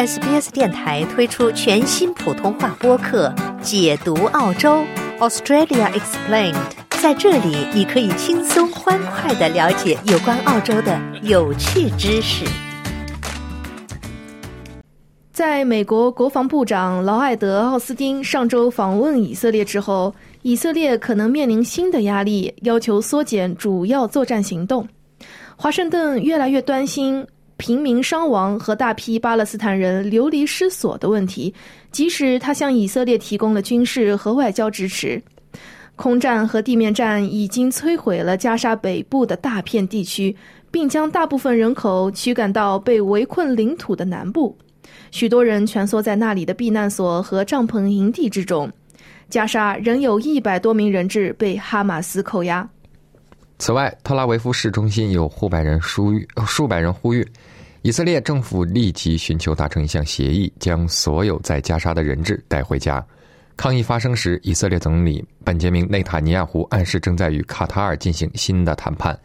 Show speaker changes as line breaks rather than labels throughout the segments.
SBS 电台推出全新普通话播客《解读澳洲 Australia Explained》。在这里，你可以轻松欢快的了解有关澳洲的有趣知识。
在美国国防部长劳埃德·奥斯汀上周访问以色列之后，以色列可能面临新的压力，要求缩减主要作战行动。华盛顿越来越担心。平民伤亡和大批巴勒斯坦人流离失所的问题，即使他向以色列提供了军事和外交支持，空战和地面战已经摧毁了加沙北部的大片地区，并将大部分人口驱赶到被围困领土的南部，许多人蜷缩在那里的避难所和帐篷营地之中。加沙仍有一百多名人质被哈马斯扣押。
此外，特拉维夫市中心有数百人呼吁，数百人呼吁。以色列政府立即寻求达成一项协议，将所有在加沙的人质带回家。抗议发生时，以色列总理本杰明·内塔尼亚胡暗示正在与卡塔尔进行新的谈判。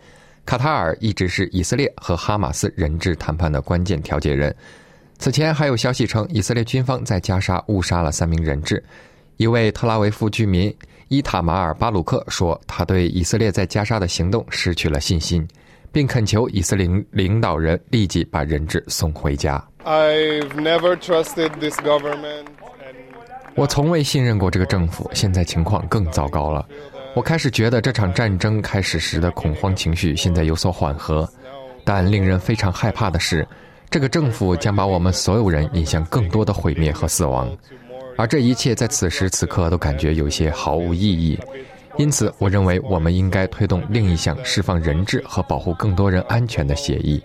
卡塔尔一直是以色列和哈马斯人质谈判的关键调解人。此前还有消息称，以色列军方在加沙误杀了三名人质。一位特拉维夫居民伊塔马尔·巴鲁克说：“他对以色列在加沙的行动失去了信心。”并恳求以色列领导人立即把人质送回家。我从未信任过这个政府，现在情况更糟糕了。我开始觉得这场战争开始时的恐慌情绪现在有所缓和，但令人非常害怕的是，这个政府将把我们所有人引向更多的毁灭和死亡，而这一切在此时此刻都感觉有些毫无意义。因此，我认为我们应该推动另一项释放人质和保护更多人安全的协议。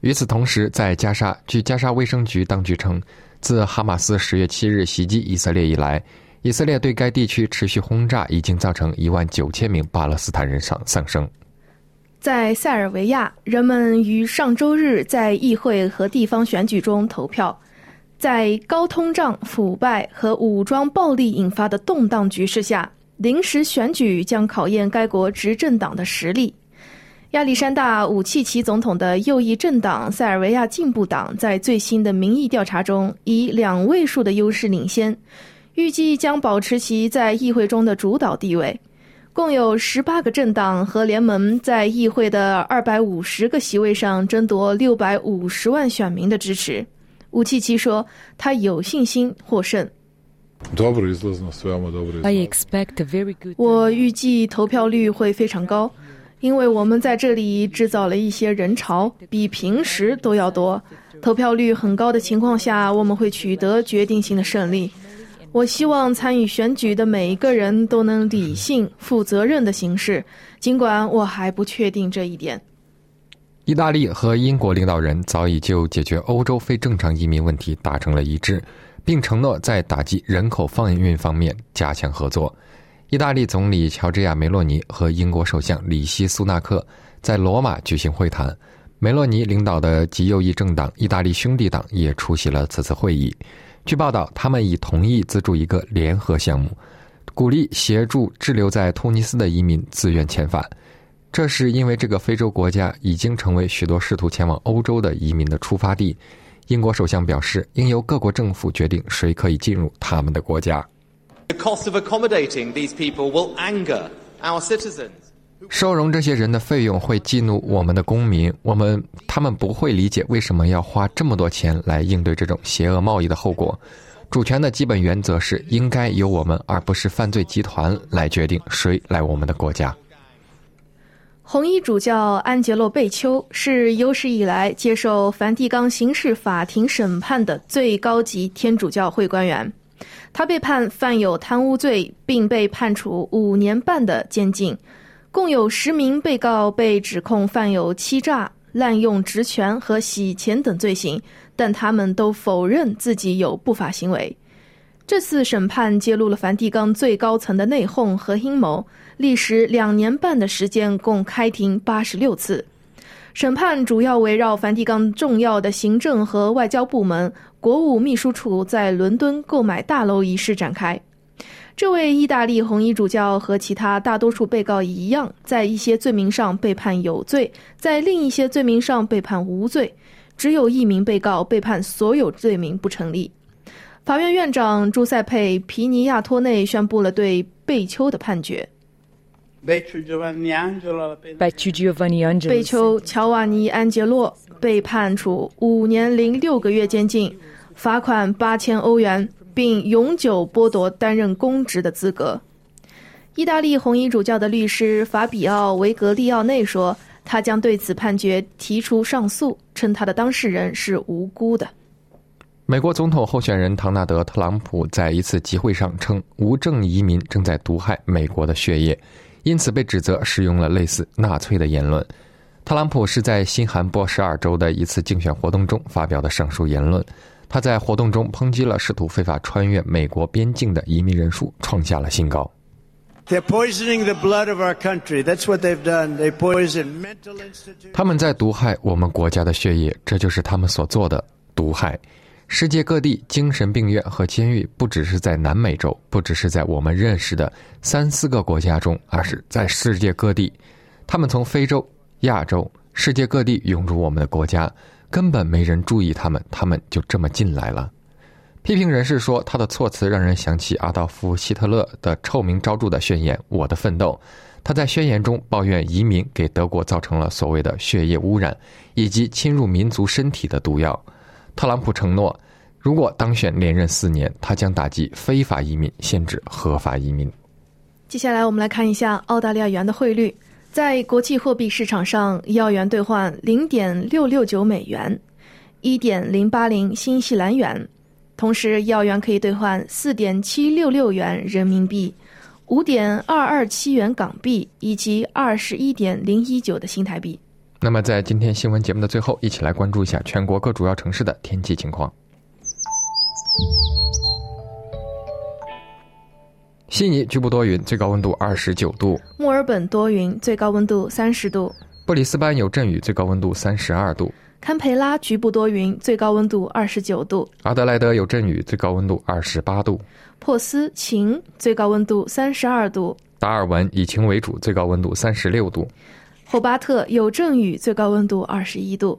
与此同时，在加沙，据加沙卫生局当局称，自哈马斯十月七日袭击以色列以来，以色列对该地区持续轰炸已经造成一万九千名巴勒斯坦人丧丧生。
在塞尔维亚，人们于上周日在议会和地方选举中投票。在高通胀、腐败和武装暴力引发的动荡局势下，临时选举将考验该国执政党的实力。亚历山大·武契奇总统的右翼政党塞尔维亚进步党在最新的民意调查中以两位数的优势领先，预计将保持其在议会中的主导地位。共有十八个政党和联盟在议会的二百五十个席位上争夺六百五十万选民的支持。武契奇说：“他有信心获胜。”我预计投票率会非常高，因为我们在这里制造了一些人潮，比平时都要多。投票率很高的情况下，我们会取得决定性的胜利。我希望参与选举的每一个人都能理性、负责任的行事，尽管我还不确定这一点。
意大利和英国领导人早已就解决欧洲非正常移民问题达成了一致，并承诺在打击人口贩运方面加强合作。意大利总理乔治亚·梅洛尼和英国首相里希·苏纳克在罗马举行会谈，梅洛尼领导的极右翼政党意大利兄弟党也出席了此次会议。据报道，他们已同意资助一个联合项目，鼓励协助滞留在突尼斯的移民自愿遣返。这是因为这个非洲国家已经成为许多试图前往欧洲的移民的出发地。英国首相表示，应由各国政府决定谁可以进入他们的国家。The cost of accommodating these people will anger our citizens. 收容这些人的费用会激怒我们的公民，我们他们不会理解为什么要花这么多钱来应对这种邪恶贸易的后果。主权的基本原则是应该由我们而不是犯罪集团来决定谁来我们的国家。
红衣主教安杰洛·贝丘是有史以来接受梵蒂冈刑事法庭审判的最高级天主教会官员。他被判犯有贪污罪，并被判处五年半的监禁。共有十名被告被指控犯有欺诈、滥用职权和洗钱等罪行，但他们都否认自己有不法行为。这次审判揭露了梵蒂冈最高层的内讧和阴谋。历时两年半的时间，共开庭八十六次。审判主要围绕梵蒂冈重要的行政和外交部门、国务秘书处在伦敦购买大楼一事展开。这位意大利红衣主教和其他大多数被告一样，在一些罪名上被判有罪，在另一些罪名上被判无罪。只有一名被告被判所有罪名不成立。法院院长朱塞佩·皮尼亚托内宣布了对贝丘的判决。
贝丘乔瓦尼安
杰洛被判处五年零六个月监禁，罚款八千欧元，并永久剥夺担任公职的资格。意大利红衣主教的律师法比奥·维格利奥内说。他将对此判决提出上诉，称他的当事人是无辜的。
美国总统候选人唐纳德·特朗普在一次集会上称，无证移民正在毒害美国的血液，因此被指责使用了类似纳粹的言论。特朗普是在新罕布什尔州的一次竞选活动中发表的上述言论。他在活动中抨击了试图非法穿越美国边境的移民人数创下了新高。他们在毒害我们国家的血液，这就是他们所做的毒害。世界各地精神病院和监狱不只是在南美洲，不只是在我们认识的三四个国家中，而是在世界各地。他们从非洲、亚洲、世界各地涌入我们的国家，根本没人注意他们，他们就这么进来了。批评人士说，他的措辞让人想起阿道夫·希特勒的臭名昭著的宣言“我的奋斗”。他在宣言中抱怨移民给德国造成了所谓的血液污染，以及侵入民族身体的毒药。特朗普承诺，如果当选连任四年，他将打击非法移民，限制合法移民。
接下来，我们来看一下澳大利亚元的汇率。在国际货币市场上，一澳元兑换零点六六九美元，一点零八零新西兰元。同时，一澳元可以兑换四点七六六元人民币、五点二二七元港币以及二十一点零一九的新台币。
那么，在今天新闻节目的最后，一起来关注一下全国各主要城市的天气情况。悉尼局部多云，最高温度二十九度；
墨尔本多云，最高温度三十度；
布里斯班有阵雨，最高温度三十二度。
堪培拉局部多云，最高温度二十九度；
阿德莱德有阵雨，最高温度二十八度；
珀斯晴，最高温度三十二度；
达尔文以晴为主，最高温度三十六度；
霍巴特有阵雨，最高温度二十一度。